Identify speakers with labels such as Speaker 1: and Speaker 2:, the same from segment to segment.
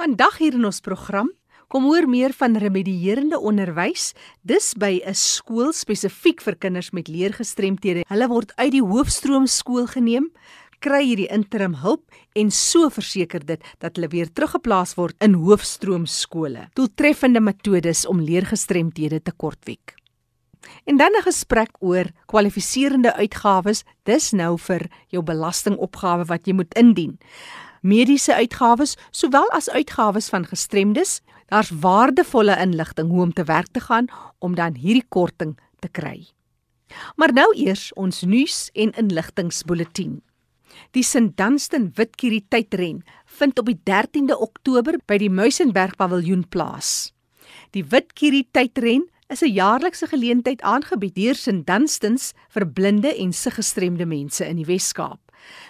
Speaker 1: Vandag hier in ons program kom hoor meer van remedierende onderwys, dis by 'n skool spesifiek vir kinders met leergestremthede. Hulle word uit die hoofstroom skool geneem, kry hierdie interim hulp en so verseker dit dat hulle weer teruggeplaas word in hoofstroom skole. Doeltreffende metodes om leergestremthede te kortwiek. En dan 'n gesprek oor kwalifiserende uitgawes, dis nou vir jou belastingopgawe wat jy moet indien mediese uitgawes sowel as uitgawes van gestremdes. Daar's waardevolle inligting hoe om te werk te gaan om dan hierdie korting te kry. Maar nou eers ons nuus en inligtingsbulletin. Die St Dunstan Witkerie tydren vind op die 13de Oktober by die Muizenberg Paviljoen plaas. Die Witkerie tydren is 'n jaarlikse geleentheid aangebied deur St Dunstans vir blinde en siggestremde mense in die Wes-Kaap.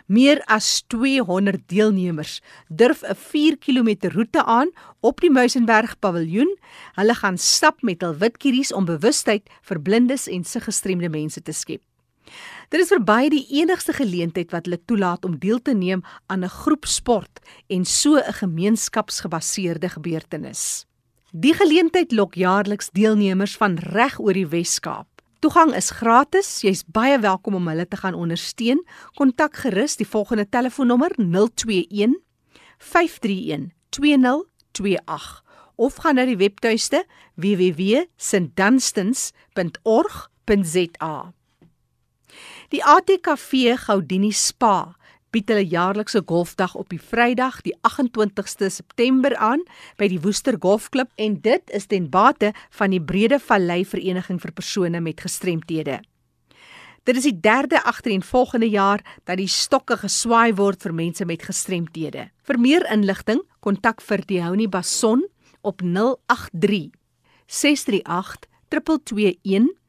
Speaker 1: Meer as 200 deelnemers durf 'n 4 km roete aan op die Muizenberg Paviljoen. Hulle gaan stap met hul wit kieries om bewustheid vir blindes en siggestremde mense te skep. Dit is verby die enigste geleentheid wat hulle toelaat om deel te neem aan 'n groepsport en so 'n gemeenskapsgebaseerde gebeurtenis. Die geleentheid lok jaarliks deelnemers van reg oor die Wes-Kaap. Toegang is gratis. Jy's baie welkom om hulle te gaan ondersteun. Kontak gerus die volgende telefoonnommer 021 531 2028 of gaan na die webtuiste www.sintdanstons.org.za. Die ATKV Goudini Spa bied hulle jaarlikse golfdag op die Vrydag die 28ste September aan by die Woester Golfklub en dit is ten bate van die Brede Vallei Vereniging vir persone met gestremthede. Dit is die derde agtereenvolgende jaar dat die stokke geswaai word vir mense met gestremthede. Vir meer inligting, kontak vir die Hounie Bason op 083 638 221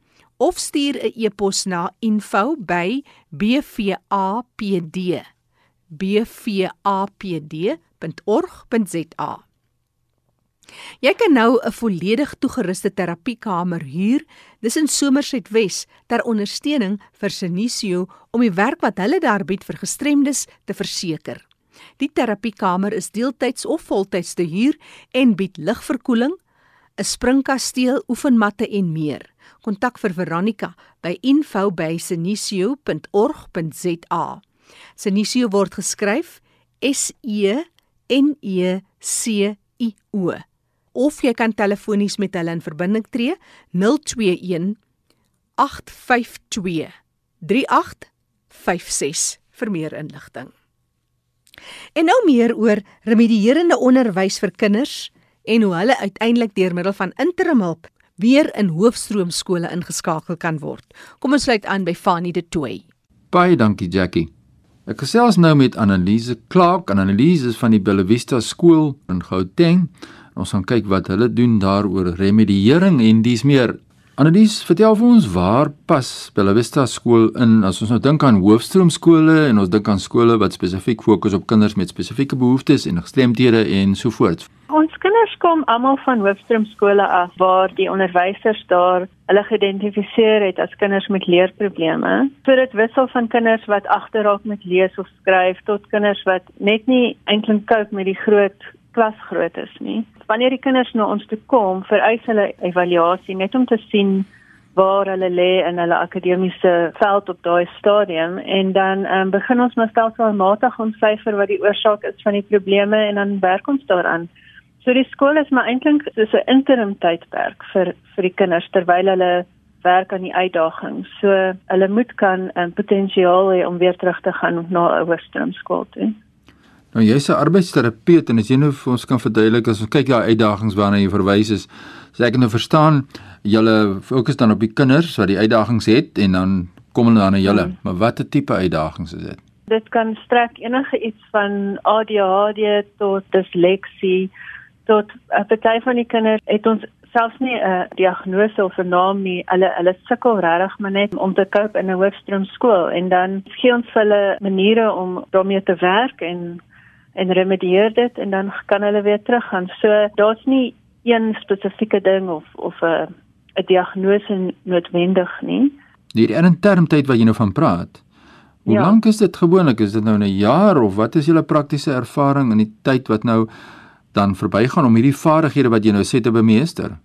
Speaker 1: of stuur 'n e-pos na info@bvapd.bvapd.org.za. Jy kan nou 'n volledig toegeruste terapiekamer huur, dis in Somerset Wes, ter ondersteuning vir Senisio om die werk wat hulle daar bied vir gestremdes te verseker. Die terapiekamer is deeltyds of voltyds te huur en bied ligverkoeling, 'n springkasteel, oefenmatte en meer. Kontak vir Veronica by info@senisio.org.za. Senisio word geskryf S E N E C I O. Of jy kan telefonies met hulle in verbinding tree 021 852 3856 vir meer inligting. En nou meer oor remedierende onderwys vir kinders en hoe hulle uiteindelik deur middel van interim hulp weer in hoofstroomskole ingeskakel kan word. Kom ons sluit aan by Fanie de Tooi.
Speaker 2: Baie dankie Jackie. Ek gesels nou met Annelise Clark, Annelise is van die Bella Vista skool in Gauteng. Ons gaan kyk wat hulle doen daaroor remediering en dis meer. Annelies, vertel vir ons waar pas Bella Vista skool in as ons nou dink aan hoofstroomskole en ons dink aan skole wat spesifiek fokus op kinders met spesifieke behoeftes en gestremthede en so voort.
Speaker 3: Ons kinders kom almal van hoofstroomskole af waar die onderwysers daar hulle geïdentifiseer het as kinders met leerprobleme. So dit wissel van kinders wat agterraak met lees of skryf tot kinders wat net nie eintlik cope met die groot klasgroottes nie wanneer die kinders na ons toe kom, vereis hulle evaluasie net om te sien waar hulle lê in hulle akademiese veld op daai stadium en dan um, begin ons maar stelselmatig ontsyfer wat die oorsaak is van die probleme en dan werk ons daaraan. So die skool is maar eintlik so 'n interim tydperk vir vir die kinders terwyl hulle werk aan die uitdagings. So hulle moet kan um, potensiaal hê om weer terug te gaan na 'n hoërskool toe.
Speaker 2: Nou jy's 'n arbeidsterapeut en as jy nou vir ons kan verduidelik as ons kyk na uitdagings waarna jy verwys is, sê ek nou verstaan julle fokus dan op die kinders wat die uitdagings het en dan kom hulle dan na julle. Hmm. Maar watter tipe uitdagings is dit?
Speaker 3: Dit kan strek enige iets van ADHD tot disleksie tot 'n party van die kinders het ons selfs nie 'n diagnose of 'n naam nie. Hulle hulle sukkel regtig maar net om te cope in 'n hoofstroomskool en dan gee ons hulle maniere om daarmee te werk en en remedieer dit en dan kan hulle weer teruggaan. So daar's nie een spesifieke ding of of 'n 'n diagnose noodwendig nie.
Speaker 2: Die interne wat jy nou van praat. Hoe ja. lank is dit gewoonlik? Is dit nou 'n jaar of wat is julle praktiese ervaring in die tyd wat nou dan verbygaan om hierdie vaardighede wat jy nou sê te bemeester?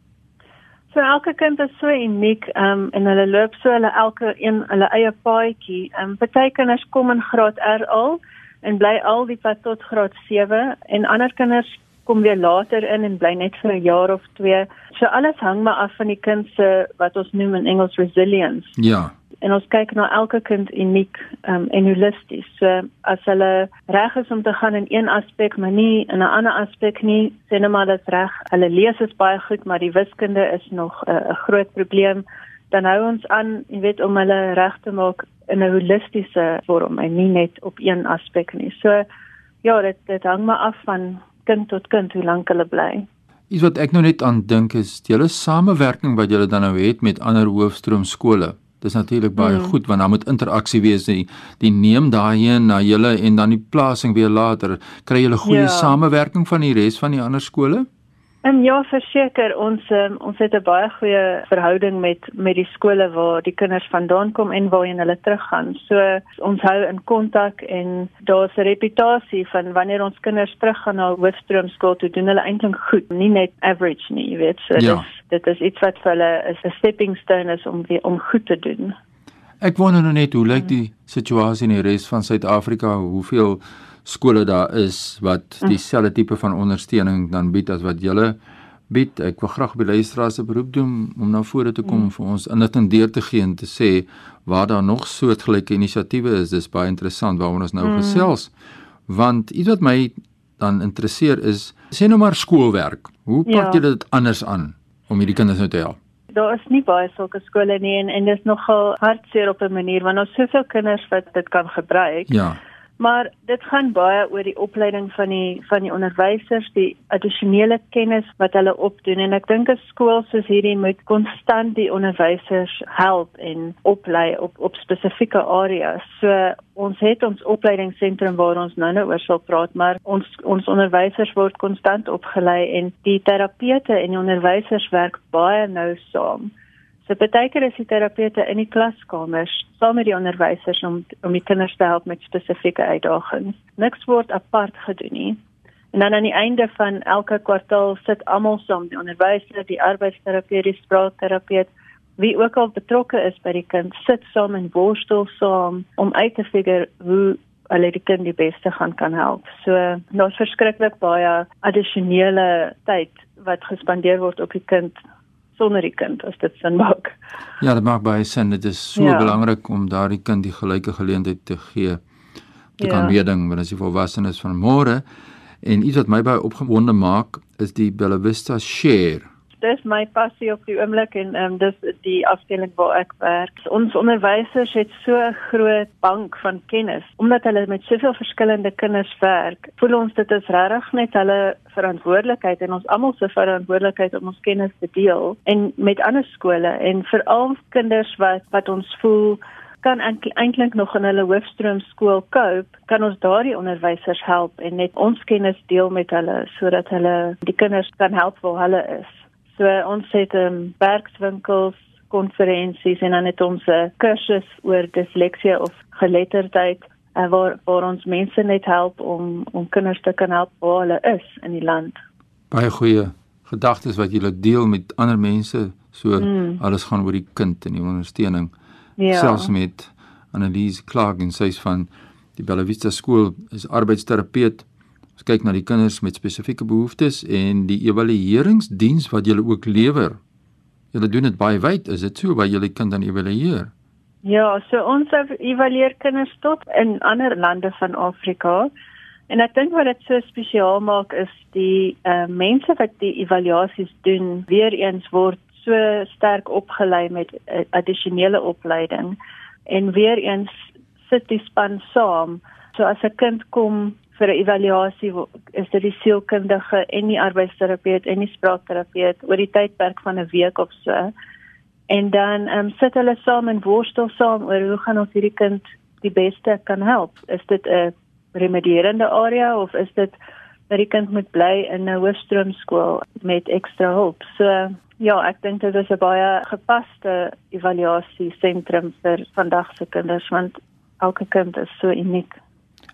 Speaker 3: So elke kind is so uniek, ehm um, en hulle loop so hulle elke een hulle eie paadjie. Ehm um, party kinders kom in graad R al en bly al die pad tot graad 7 en ander kinders kom weer later in en bly net vir 'n jaar of twee. So alles hang maar af van die kind se wat ons noem in Engels resilience.
Speaker 2: Ja
Speaker 3: en ons kyk na elke kind uniek um, en holisties. So as hulle reg is om te gaan in een aspek, maar nie in 'n ander aspek nie, sê net maar dat reg. Hulle lees is baie goed, maar die wiskunde is nog 'n uh, groot probleem. Dan hou ons aan, jy weet, om hulle reg te maak in 'n holistiese vorm en nie net op een aspek nie. So ja, dit dit hang maar af van kind tot kind hoe lank hulle bly.
Speaker 2: Iets wat ek nou net aan dink is julle samewerking wat julle dan nou het met ander hoofstroom skole. Dis natuurlik baie mm. goed want dan moet interaksie wees die, die neem daarheen na julle en dan die plasing weer later kry julle goeie ja. samewerking van die res van die ander skole?
Speaker 3: En ja, verseker ons um, ons het 'n baie goeie verhouding met met die skole waar die kinders vandaan kom en waarheen hulle teruggaan. So ons hou in kontak en daar's 'n reputasie van wanneer ons kinders teruggaan na Hoofstroom skool toe doen hulle eintlik goed, nie net average nie, jy weet. So ja. dis dit is iets wat vir hulle is 'n stepping stone is om weer om goed te doen.
Speaker 2: Ek wonder nou net hoe lyk die situasie in die res van Suid-Afrika? Hoeveel skole daar is wat hm. dieselfde tipe van ondersteuning dan bied as wat julle bied. Ek wil graag by luisteraars se beroep doen om na vore te kom mm. vir ons inligting deur te gee en te sê waar daar nog soortgelyke inisiatiewe is. Dis baie interessant waaroor ons nou mm. gesels. Want iets wat my dan interesseer is sê nou maar skoolwerk. Hoe pak ja. jy dit anders aan om hierdie kinders nou te help?
Speaker 3: Daar is nie baie sulke skole nie en en dit is nogal hartseer op 'n manier want ons soveel kinders wat dit kan gebruik.
Speaker 2: Ja.
Speaker 3: Maar dit gaan baie oor die opleiding van die van die onderwysers, die addisionele kennis wat hulle opdoen en ek dink 'n skool soos hierdie moet konstant die onderwysers help en oplei op op spesifieke areas. So ons het ons opleidingsentrum waar ons nou-nou oor sal praat, maar ons ons onderwysers word konstant opgelei en die terapeute en die onderwysers werk baie nou saam. So baie keer is die terapeute in die klaskamers saam met die onderwysers om om die kinders te help met spesifieke uitdagings. Niks word apart gedoen nie. En dan aan die einde van elke kwartaal sit almal saam, die onderwyser, die arbeidsterapeut, die spraakterapeut, wie ook al betrokke is by die kind, sit saam en worstel saam om uit te figure hoe hulle die kind die beste gaan kan help. So daar's verskriklik baie addisionele tyd wat gespandeer word op die kind sonder die kind as dit sin maak.
Speaker 2: Ja, dit maak baie sin. Dit is so ja. belangrik om daardie kind die gelyke geleentheid te gee te ja. kan meeding wanneer hy volwasse is van môre. En iets wat my baie opgewonde maak is die Bella Vista Share
Speaker 3: dis my passie op die oomblik en ehm um, dis die afdeling waar ek werk. Ons onderwysers het so 'n groot bank van kennis omdat hulle met soveel verskillende kinders werk. Voel ons dit is regtig net hulle verantwoordelikheid en ons almal se verantwoordelikheid om ons kennis te deel en met ander skole en veral kinders wat wat ons voel kan eintlik nog in hulle hoofstroom skool koop, kan ons daardie onderwysers help en net ons kennis deel met hulle sodat hulle die kinders kan help waar hulle is. So ons het 'n um, werkswinkels, konferensies en dan het ons 'n kursus oor disleksie of geletterdheid uh, waar waar ons mense net help om om kinders te kan help waar hulle is in die land.
Speaker 2: Baie goeie gedagtes wat jy deel met ander mense. So mm. alles gaan oor die kind en die ondersteuning. Ja. Selfs met Annelies Clark en sy's van die Bella Vista skool is arbeidsterapeut Ons kyk na die kinders met spesifieke behoeftes en die evalueringsdiens wat julle ook lewer. Julle doen dit baie wyd, is dit so by julle kind dan evalueer?
Speaker 3: Ja, so ons evalueer kinders tot in ander lande van Afrika. En ek dink wat dit so spesiaal maak is die uh, mense wat die evaluasies doen, weer eens word so sterk opgelei met uh, addisionele opleiding en weer eens sit die span saam. So as 'n kind kom vir 'n evaluasie is dit die sielkundige en die arbeidsterapeut en die spraakterapeut oor die tydperk van 'n week of so. En dan ehm um, sit hulle saam en worstel saam oor hoe gaan ons hierdie kind die beste kan help? Is dit 'n remedierende area of is dit dat die kind moet bly in 'n hoofstroomskool met ekstra hulp? So ja, ek dink dit is 'n baie gepaste evaluasie sentrum vir vandag se kinders want elke kind is so uniek.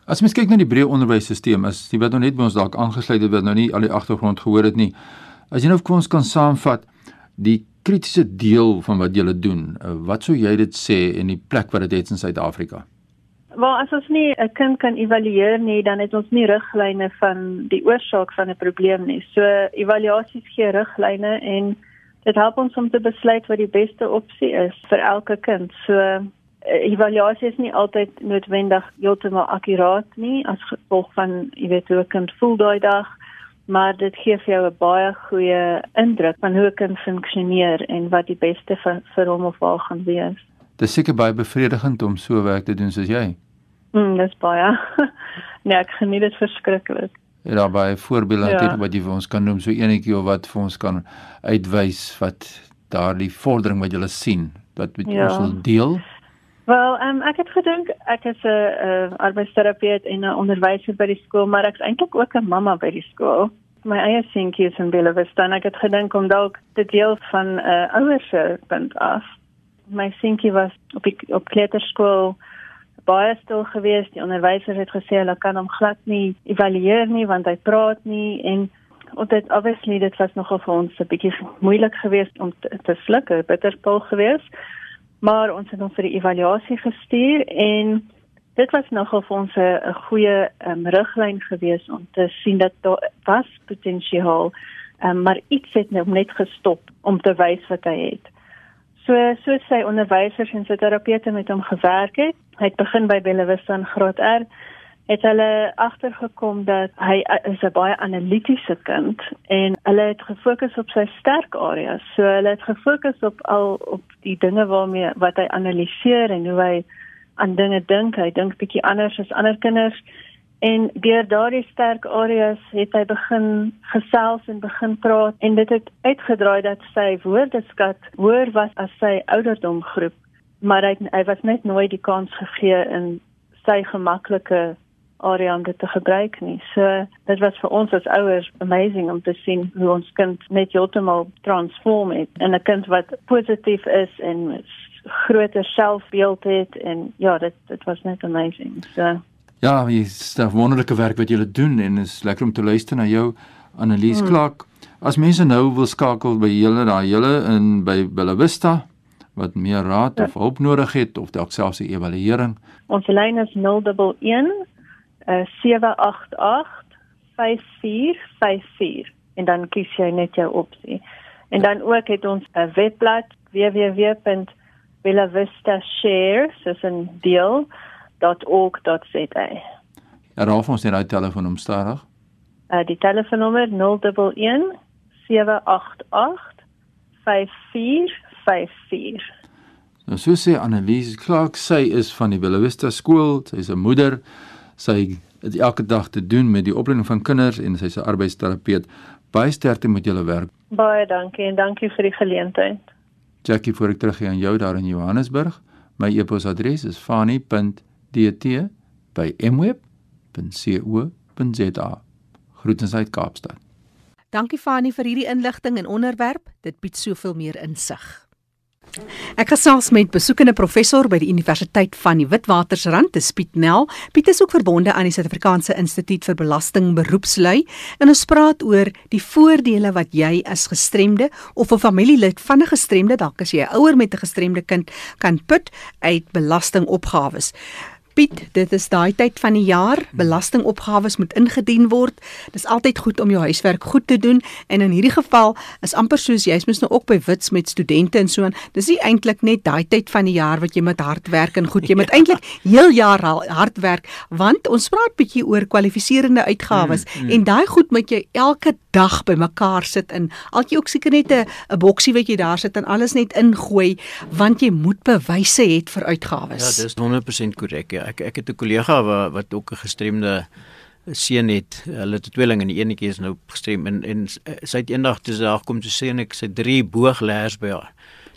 Speaker 2: As mens kyk na die breë onderwysstelsel, as jy wat nou net by ons dalk aangesluit het wat nou nie al die agtergrond gehoor het nie. As jy nou vir ons kan saamvat die kritiese deel van wat julle doen, uh, wat sou jy dit sê in die plek wat dit het in Suid-Afrika?
Speaker 3: Wel, as ons nie 'n kind kan evalueer nie, dan het ons nie riglyne van die oorsaak van 'n probleem nie. So evaluasies gee riglyne en dit help ons om te besluit wat die beste opsie is vir elke kind. So evaluasie is nie altyd noodwendig heeltemal akkuraat nie as gevolg van jy weet hoe 'n kind voel daai dag, maar dit gee vir jou 'n baie goeie indruk van hoe 'n kind funksioneer en wat die beste vir, vir hom of haar gaan wees.
Speaker 2: Dit is seker baie bevredigend om so werk te doen soos jy.
Speaker 3: Mm, dis baie. nee, ek geniet dit verskriklik.
Speaker 2: Ja, daar baie voorbeelde ja. wat jy vir ons kan noem, so enetjie of wat vir ons kan uitwys wat daardie vordering wat jy sien, wat met ja. ons wil deel.
Speaker 3: Wel, um, ek het gedink ek is 'n uh, arbeidsterapeut en 'n onderwyser by die skool, maar ek's eintlik ook 'n mamma by die skool. My eie seentjie is in Bellevista en ek het gedink om dalk te deel van 'n uh, ouerse punt af. My seentjie was op die, op kleuterskool baie stil gewees. Die onderwyser het gesê hulle kan hom glad nie evalueer nie want hy praat nie en en dit obviously dit was nogal vir ons 'n bietjie moeilik geweest om te, te sluk, 'n bitterpil geweest. Maar ons het hom vir die evaluasie gestuur en dit was nogal vir ons 'n goeie um, riglyn geweest om te sien dat daar was potensiaal, um, maar iets het nou net gestop om te wys wat hy het. So so sy onderwysers en sy terapeute met hom gewerk het. Hy het begin by Bellevista in Graad R. Het hulle agtergekom dat hy is 'n baie analitiese kind en hulle het gefokus op sy sterk areas. So hulle het gefokus op al op die dinge waarmee wat hy analiseer en hoe hy aan dinge dink. Hy dink bietjie anders as ander kinders En deur daardie sterk areas het hy begin gesels en begin praat en dit het uitgedraai dat sy woordeskat hoër was as sy ouderdom groep, maar hy hy was net nooit die kans gegee in sy gemaklike area om dit te gebruik nie. So dit was vir ons as ouers amazing om te sien hoe ons kind net heeltemal transform het in 'n kind wat positief is en groter selfbeeld het en ja, dit dit was net amazing. So
Speaker 2: Ja, dis 'n wonderlike werk wat julle doen en is lekker om te luister na jou Annelies hmm. Clark. As mense nou wil skakel by julle daar julle in by Bella Vista wat meer raad of hulp nodig het of dalk selfs 'n evaluering.
Speaker 3: Ons lyn is 011 uh, 788 5454 en dan kies jy net jou opsie. En dan ook het ons 'n webblad www.bellavistashare, soos 'n deel www.rsg.org.za.
Speaker 2: Ja, raaf ons net daai telefoonnommer stadig.
Speaker 3: Uh die telefoonnommer 011 788 5454.
Speaker 2: Nou so sê Annelies Clark, sy is van die Willowista skool, sy is 'n moeder. Sy het elke dag te doen met die opleiding van kinders en sy's 'n arbeidsterapeut. Baie sterkte met julle werk.
Speaker 3: Baie dankie en dankie vir die geleentheid.
Speaker 2: Jackie, voor ek teruggaan aan jou daar in Johannesburg, my e-posadres is fani.com dt by mweb.co.za. Groetens uit Kaapstad.
Speaker 1: Dankie Fani vir hierdie inligting en onderwerp. Dit bied soveel meer insig. Ek gesels met besoekende professor by die Universiteit van die Witwatersrand, te Piet Nel. Piet is ook verbonde aan die Suid-Afrikaanse Instituut vir Belasting Beroepslui en ons praat oor die voordele wat jy as gestremde of 'n familielid van 'n gestremde, dalk as jy 'n ouer met 'n gestremde kind, kan put uit belastingopgawes. Piet, dit is daai tyd van die jaar, belastingopgawes moet ingedien word. Dis altyd goed om jou huiswerk goed te doen en in hierdie geval is amper soos jy's mos nou ook by wits met studente en so aan. Dis nie eintlik net daai tyd van die jaar wat jy met hard werk en goed, jy moet eintlik heel jaar hard werk want ons praat bietjie oor kwalifiserende uitgawes mm, mm. en daai goed moet jy elke dag bymekaar sit in. Al jy ook seker net 'n 'n boksie wat jy daar sit en alles net ingooi want jy moet bewyse hê vir uitgawes.
Speaker 4: Ja, dis 100% korrek. Ja ek ek het 'n kollega wat wat ook 'n gestremde seun het. Hulle het 'n tweeling en die eenetjie is nou gestrem en en sy het eendag toe sy daar kom te sê en ek sy drie booglers by haar.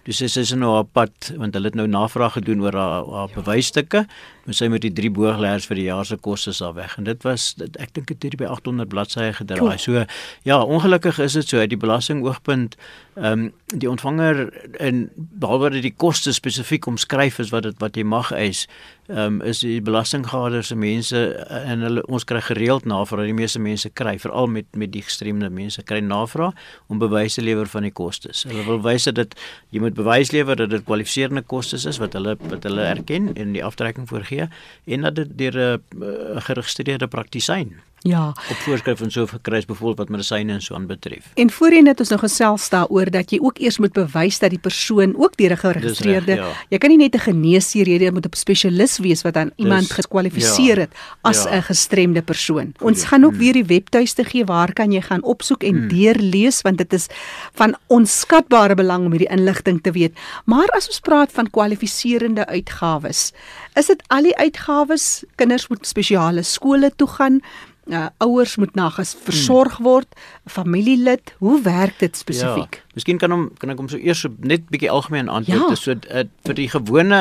Speaker 4: Dus sy is nou op pad want hulle het nou navraag gedoen oor haar haar bewysstukke. En sy moet die drie booglers vir die jaar se kostes daar weg. En dit was dit, ek dink dit het by 800 bladsye gedraai. So ja, ongelukkig is dit so uit die belasting oogpunt ehm um, die ontvanger en behalwe dat die koste spesifiek omskryf is wat dit wat jy mag eis, ehm um, is die belastinggade se mense en hulle ons kry gereeld navraag, die meeste mense kry veral met met die gestremde mense kry navraag om bewyse lewer van die kostes. Hulle wil wys dat jy moet bewys lewer dat dit kwalifiserende kostes is wat hulle wat hulle erken en die aftrekking voorgee en dat dit deur 'n geregistreerde praktisyn
Speaker 1: Ja.
Speaker 4: Op voorskrif en so verkry is byvoorbeeld wat medisyne en so aan betref.
Speaker 1: En voorheen het ons nog gesels daaroor dat jy ook eers moet bewys dat die persoon ook deur 'n geregistreerde ja. jy kan nie net 'n geneesheer hê, jy moet 'n spesialis wees wat aan iemand gekwalifiseer ja. het as 'n ja. gestremde persoon. Ons ja. gaan ook weer die webtuiste gee waar kan jy gaan opsoek en hmm. deurlees want dit is van onskatbare belang om hierdie inligting te weet. Maar as ons praat van kwalifiserende uitgawes, is dit al die uitgawes kinders moet spesiale skole toe gaan uh, ouers moet na versorg word, familielid, hoe werk dit spesifiek?
Speaker 4: Ja, miskien kan hom kan ek hom so eers so net bietjie algemeen antwoord ja. so uh, vir die gewone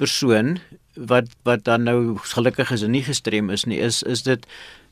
Speaker 4: persoon wat wat dan nou gelukkig is en nie gestrem is nie, is is dit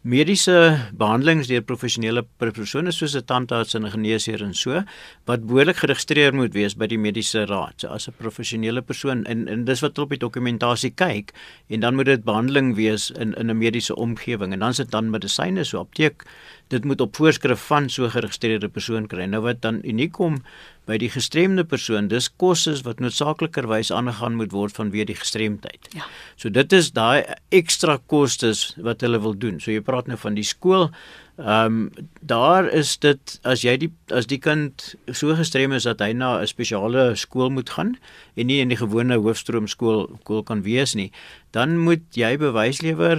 Speaker 4: mediese behandelings deur professionele persone soos 'n tandarts en 'n geneesheer en so wat behoorlik geregistreer moet wees by die mediese raad. So as 'n professionele persoon en en dis wat op die dokumentasie kyk en dan moet dit behandeling wees in in 'n mediese omgewing en dan sit dan medisyne so apteek dit moet op voorskrif van so geregistreerde persoon kry. Nou wat dan uniek kom by die gestremde persoon dis kostes wat noodsaaklikerwys aangegaan moet word vanweë die gestremdheid. Ja. So dit is daai ekstra kostes wat hulle wil doen. So jy praat nou van die skool. Ehm um, daar is dit as jy die as die kind so gestrem is dat hy na 'n spesiale skool moet gaan en nie in die gewone hoofstroom skool skool kan wees nie, dan moet jy bewys lewer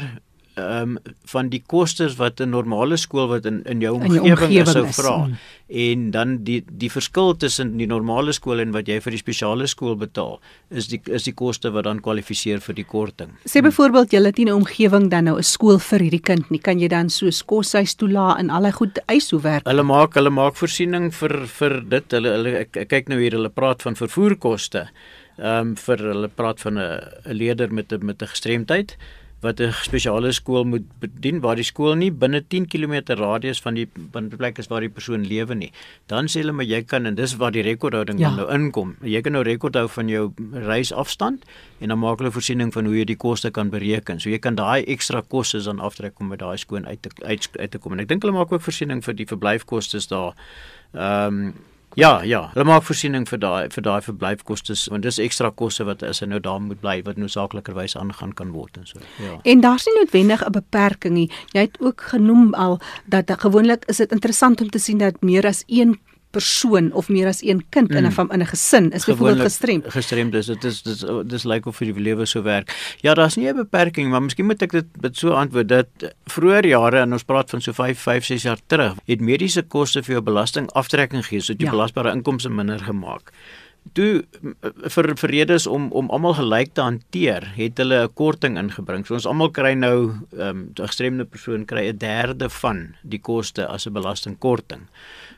Speaker 4: ehm um, van die kostes wat 'n normale skool wat in in jou omgewing sou vra mm. en dan die die verskil tussen die normale skool en wat jy vir die spesiale skool betaal is die is die koste wat dan kwalifiseer vir die korting.
Speaker 1: Sê byvoorbeeld jy het nie 'n omgewing dan nou 'n skool vir hierdie kind nie, kan jy dan so koshuis toelaat en al die goed eis hoe werk?
Speaker 4: Hulle maak hulle maak voorsiening vir vir dit. Hulle hulle ek, ek kyk nou hier hulle praat van vervoerkoste. Ehm um, vir hulle praat van 'n 'n leerder met 'n met 'n gestremdheid wat 'n spesiale skool moet bedien waar die skool nie binne 10 km radius van die van die plek is waar die persoon lewe nie. Dan sê hulle maar jy kan en dis waar die rekordhouding ja. nou inkom. Jy kan nou rekord hou van jou reisafstand en dan maak hulle voorsiening van hoe jy die koste kan bereken. So jy kan daai ekstra kostes dan aftrek om by daai skoon uit te uit, uit te kom. En ek dink hulle maak ook voorsiening vir die verblyfkoste daar. Ehm um, Ja, ja, hulle maak voorsiening vir daai vir daai verblyfkoste want dis ekstra koste wat as hy nou daar moet bly wat noodsaaklikerwys aangaan kan word en so. Ja.
Speaker 1: En daar's nie noodwendig 'n beperking nie. Jy het ook genoem al dat gewoonlik is dit interessant om te sien dat meer as een persoon of meer as een kind mm. in 'n in 'n gesin is byvoorbeeld gestremd.
Speaker 4: Gestremd is dit is dis dis lyk of vir die lewe so werk. Ja, daar's nie 'n beperking, maar miskien moet ek dit met so antwoord dat vroeër jare en ons praat van so 5 5 6 jaar terug, het mediese koste vir jou belasting aftrekking gegee sodat jou ja. belasbare inkomste minder gemaak. Toe vir vir redes om om almal gelyk te hanteer, het hulle 'n korting ingebring. So ons almal kry nou ehm um, 'n gestremde persoon kry 'n derde van die koste as 'n belastingkorting.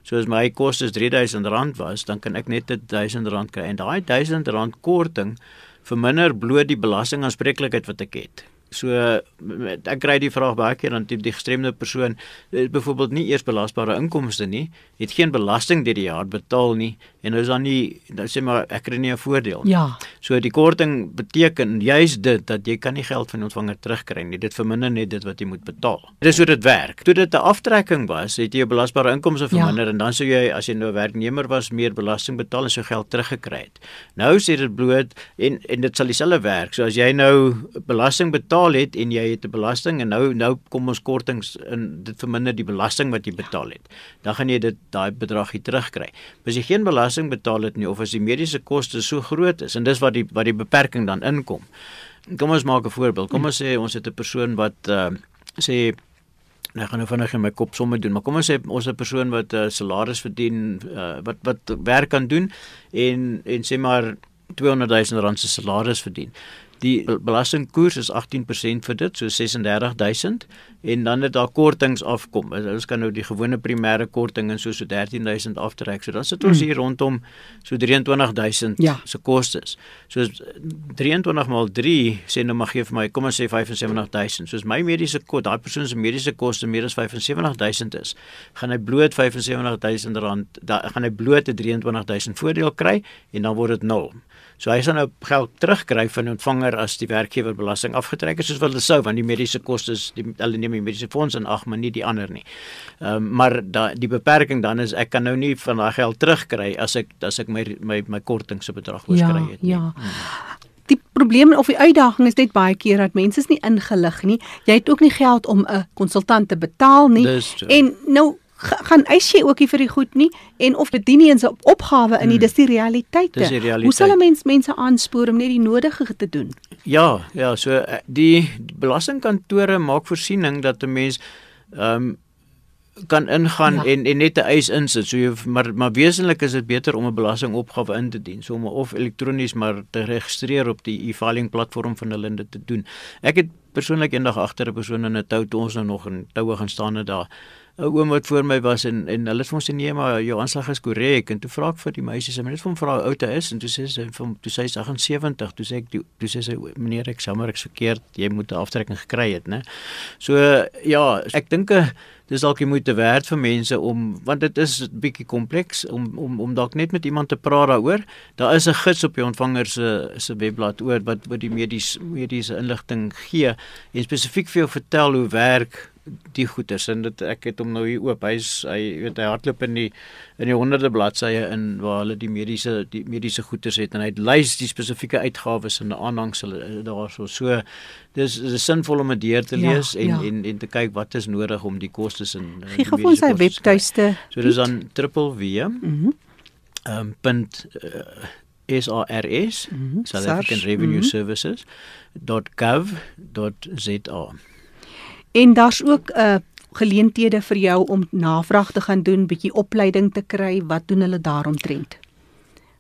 Speaker 4: So as my kos is R3000 was, dan kan ek net R1000 kry en daai R1000 korting verminder bloot die belastingaanspreeklikheid wat ek het. So ek kry die vraag baie keer dan die, die gestremde persoon het byvoorbeeld nie eers belasbare inkomste nie, het geen belasting deur die jaar betaal nie en nou is dan nie nou sê maar ek kry nie 'n voordeel
Speaker 1: nie. Ja.
Speaker 4: So die korting beteken juis dit dat jy kan nie geld van die ontvanger terugkry nie. Dit verminder net dit wat jy moet betaal. Dit is hoe dit werk. Toe dit 'n aftrekking was, het jy jou belasbare inkomste ja. verminder ja. en dan sou jy as jy nou 'n werknemer was meer belasting betaal en so geld teruggekry het. Nou sê dit bloot en en dit sal dieselfde werk. So as jy nou belasting betaal betaal het en jy het 'n belasting en nou nou kom ons kortings in dit verminder die belasting wat jy betaal het. Dan gaan jy dit daai bedrag hier terugkry. As jy geen belasting betaal het nie of as die mediese koste so groot is en dis wat die wat die beperking dan inkom. Kom ons maak 'n voorbeeld. Kom ons sê ons het 'n persoon wat uh, sê nou gaan nou vinnig in my kop somme doen, maar kom ons sê ons 'n persoon wat 'n uh, salaris verdien uh, wat wat werk kan doen en en sê maar 200 000 rand se salaris verdien Die belastingkoers is 18% vir dit, so 36000 en dan het daar kortings afkom. Ons kan nou die gewone primêre korting en so so 13000 aftrek. So dan sit ons mm. hier rondom so 23000 ja. se kostes. So 23 maal 3 sê nou mag gee vir my kom ons sê 75000. Soos my mediese kos, daai persoon se mediese koste meer as 75000 is, gaan hy bloot 75000 rand, dan gaan hy bloot 'n 23000 voordeel kry en dan word dit 0. So hy sal nou geld terugkry van die ontvanger as die werkgewer belasting afgetrek het soos wat hulle sou want die mediese kostes die hulle neem die mediese fonds in ag maar nie die ander nie. Ehm um, maar da, die beperking dan is ek kan nou nie van daai geld terugkry as ek as ek my my my korting se bedrag oorskry
Speaker 1: het nie. Ja. Hmm. Die probleem of die uitdaging is net baie keer dat mense is nie ingelig nie. Jy het ook nie geld om 'n konsultant te betaal nie. En nou gaan eis jy ook nie vir die goed nie en of bedien nie eens op opgawe in nie, hmm. dis die realiteite.
Speaker 4: Dis die realiteit.
Speaker 1: Hoe sal 'n mens mense aanspoor om net die nodige te doen?
Speaker 4: Ja, ja, so eh, die belastingkantore maak voorsiening dat 'n mens ehm um, kan ingaan ja. en en net 'n eis insit. So jy maar maar wesentlik is dit beter om 'n belastingopgawe in te dien, so om of elektronies maar te registreer op die e-filing platform van hulle dit te doen. Ek het persoonlik eendag agter 'n persoon in 'n tou toe ons nou nog in toue gaan staan het daar 'n oom wat voor my was en en hulle het vir ons sê nee maar jou aanslag is korrek. En toe vra ek vir die meisie sy net vir hom vra hoe oud hy is. En toe sê sy vir hom toe sê hy 78 toe sê ek toe, toe sê sy meneer ek sommer ek's verkeerd. Jy moet 'n aftrekking gekry het nê so ja ek dink eh, dis dalk jy moet werd vir mense om want dit is bietjie kompleks om om om dalk net met iemand te praat daaroor. Daar is 'n gids op die ontvanger se se webblad oor wat wat die medies mediese inligting gee en spesifiek vir jou vertel hoe werk die goeters en dit ek het hom nou hier oop. Hy's hy weet hy hardloop in die in die honderde bladsye in waar hulle die mediese die mediese goeters het en hy lys die spesifieke uitgawes en aanhangsel daarso. So dis dis sinvol om dit deur te ja, lees ja, en, ja. en en te kyk wat is nodig om die kostes in
Speaker 1: Gee gou ons sy webtuiste.
Speaker 4: So dis aan www. Mhm. Ehm punt uh, SARS mm -hmm. South African Revenue mm -hmm. Services .gov.za
Speaker 1: En daar's ook 'n uh, geleenthede vir jou om navraag te gaan doen, bietjie opleiding te kry. Wat doen hulle daaromtrent?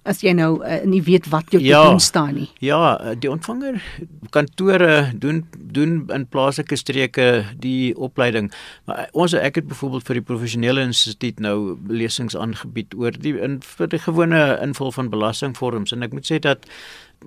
Speaker 1: As jy nou uh, nie weet wat jou ja, te doen staan nie.
Speaker 4: Ja, uh, die ontvanger kantore doen doen in plaaslike streke die opleiding. Maar uh, ons ek het byvoorbeeld vir die professionele instituut nou lesings aangebied oor die in vir die gewone invul van belastingvorms en ek moet sê dat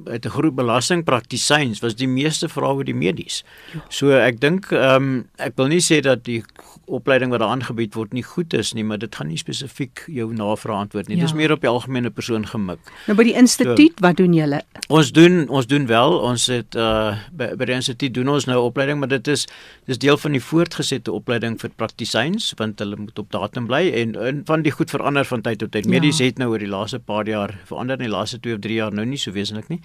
Speaker 4: uit 'n groep belastingpraktisyns was die meeste vrae oor die medies. Ja. So ek dink ehm um, ek wil nie sê dat die opleiding wat daar aangebied word nie goed is nie, maar dit gaan nie spesifiek jou navraag antwoord nie. Ja. Dis meer op die algemene persoon gemik.
Speaker 1: Nou by die instituut, so, wat doen julle?
Speaker 4: Ons doen ons doen wel, ons het uh by, by die instituut doen ons nou opleiding, maar dit is dis deel van die voortgesette opleiding vir praktisyns want hulle moet op datum bly en, en van die goed verander van tyd tot tyd. Medies ja. het nou oor die laaste paar jaar verander in die laaste 2 of 3 jaar nou nie so wesentlik nie.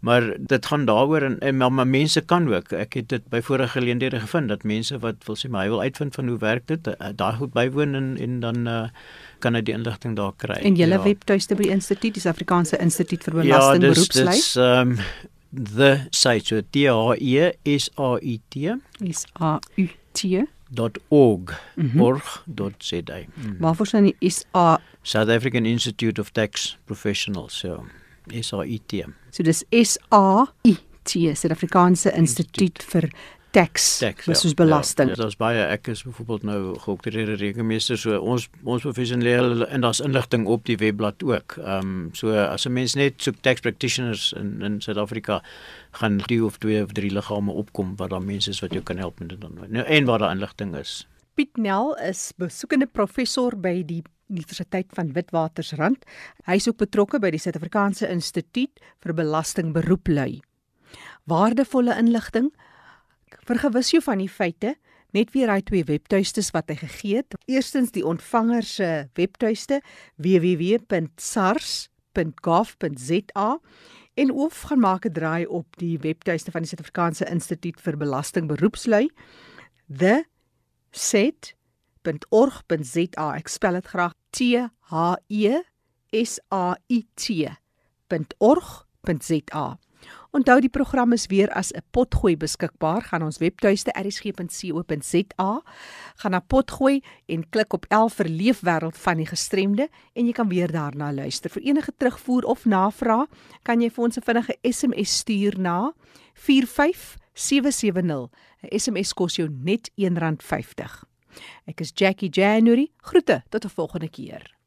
Speaker 4: Maar dit gaan daaroor en, en maar, maar mense kan ook. Ek het dit by vorige geleenthede gevind dat mense wat wil sê maar hy wil uitvind van hoe werk dit, uh, daai goed bywoon en en dan uh, kan hy die inligting daar kry.
Speaker 1: En julle ja. webtuiste by die instituut, die Suid-Afrikaanse Instituut vir Belasting ja, Beroepslei. Ja, dis
Speaker 4: um, the site so D A E S A I T
Speaker 1: is A U T
Speaker 4: .org mm -hmm.
Speaker 1: Mm. Waarvoor staan die is A
Speaker 4: South African Institute of Tax Professionals so. SAIT.
Speaker 1: So dis SAIT, Suid-Afrikaanse Instituut vir tax, tax ja, soos belasting.
Speaker 4: Ja, daar's baie ek is byvoorbeeld nou geoktreerde rekenmeester so ons ons professionele en daar's inligting op die webblad ook. Ehm um, so as 'n mens net soek tax practitioners in in Suid-Afrika gaan die of twee of drie liggame opkom wat daar mense is wat jou kan help met dit dan. Nou en waar daar inligting is.
Speaker 1: Piet Nel is besoekende professor by die Universiteit van Witwatersrand. Hy is ook betrokke by die Suid-Afrikaanse Instituut vir Belastingberoeplui. Waardevolle inligting. Vergewis jou van die feite. Net weer daai twee webtuistes wat hy gegee het. Eerstens die ontvanger se webtuiste www.sars.gov.za en of gaan maak 'n draai op die webtuiste van die Suid-Afrikaanse Instituut vir Belastingberoepslui. The set .org.za. Ek spel dit graag T H E S A I T .org.za. Onthou die program is weer as 'n potgooi beskikbaar. Gaan ons webtuiste erisg.co.za, gaan na potgooi en klik op 11 vir leefwêreld van die gestremde en jy kan weer daarna luister. Vir enige terugvoer of navraag, kan jy vir ons 'n vinnige SMS stuur na 45770. 'n SMS kos jou net R1.50. Ek is Jackie January. Groete tot 'n volgende keer.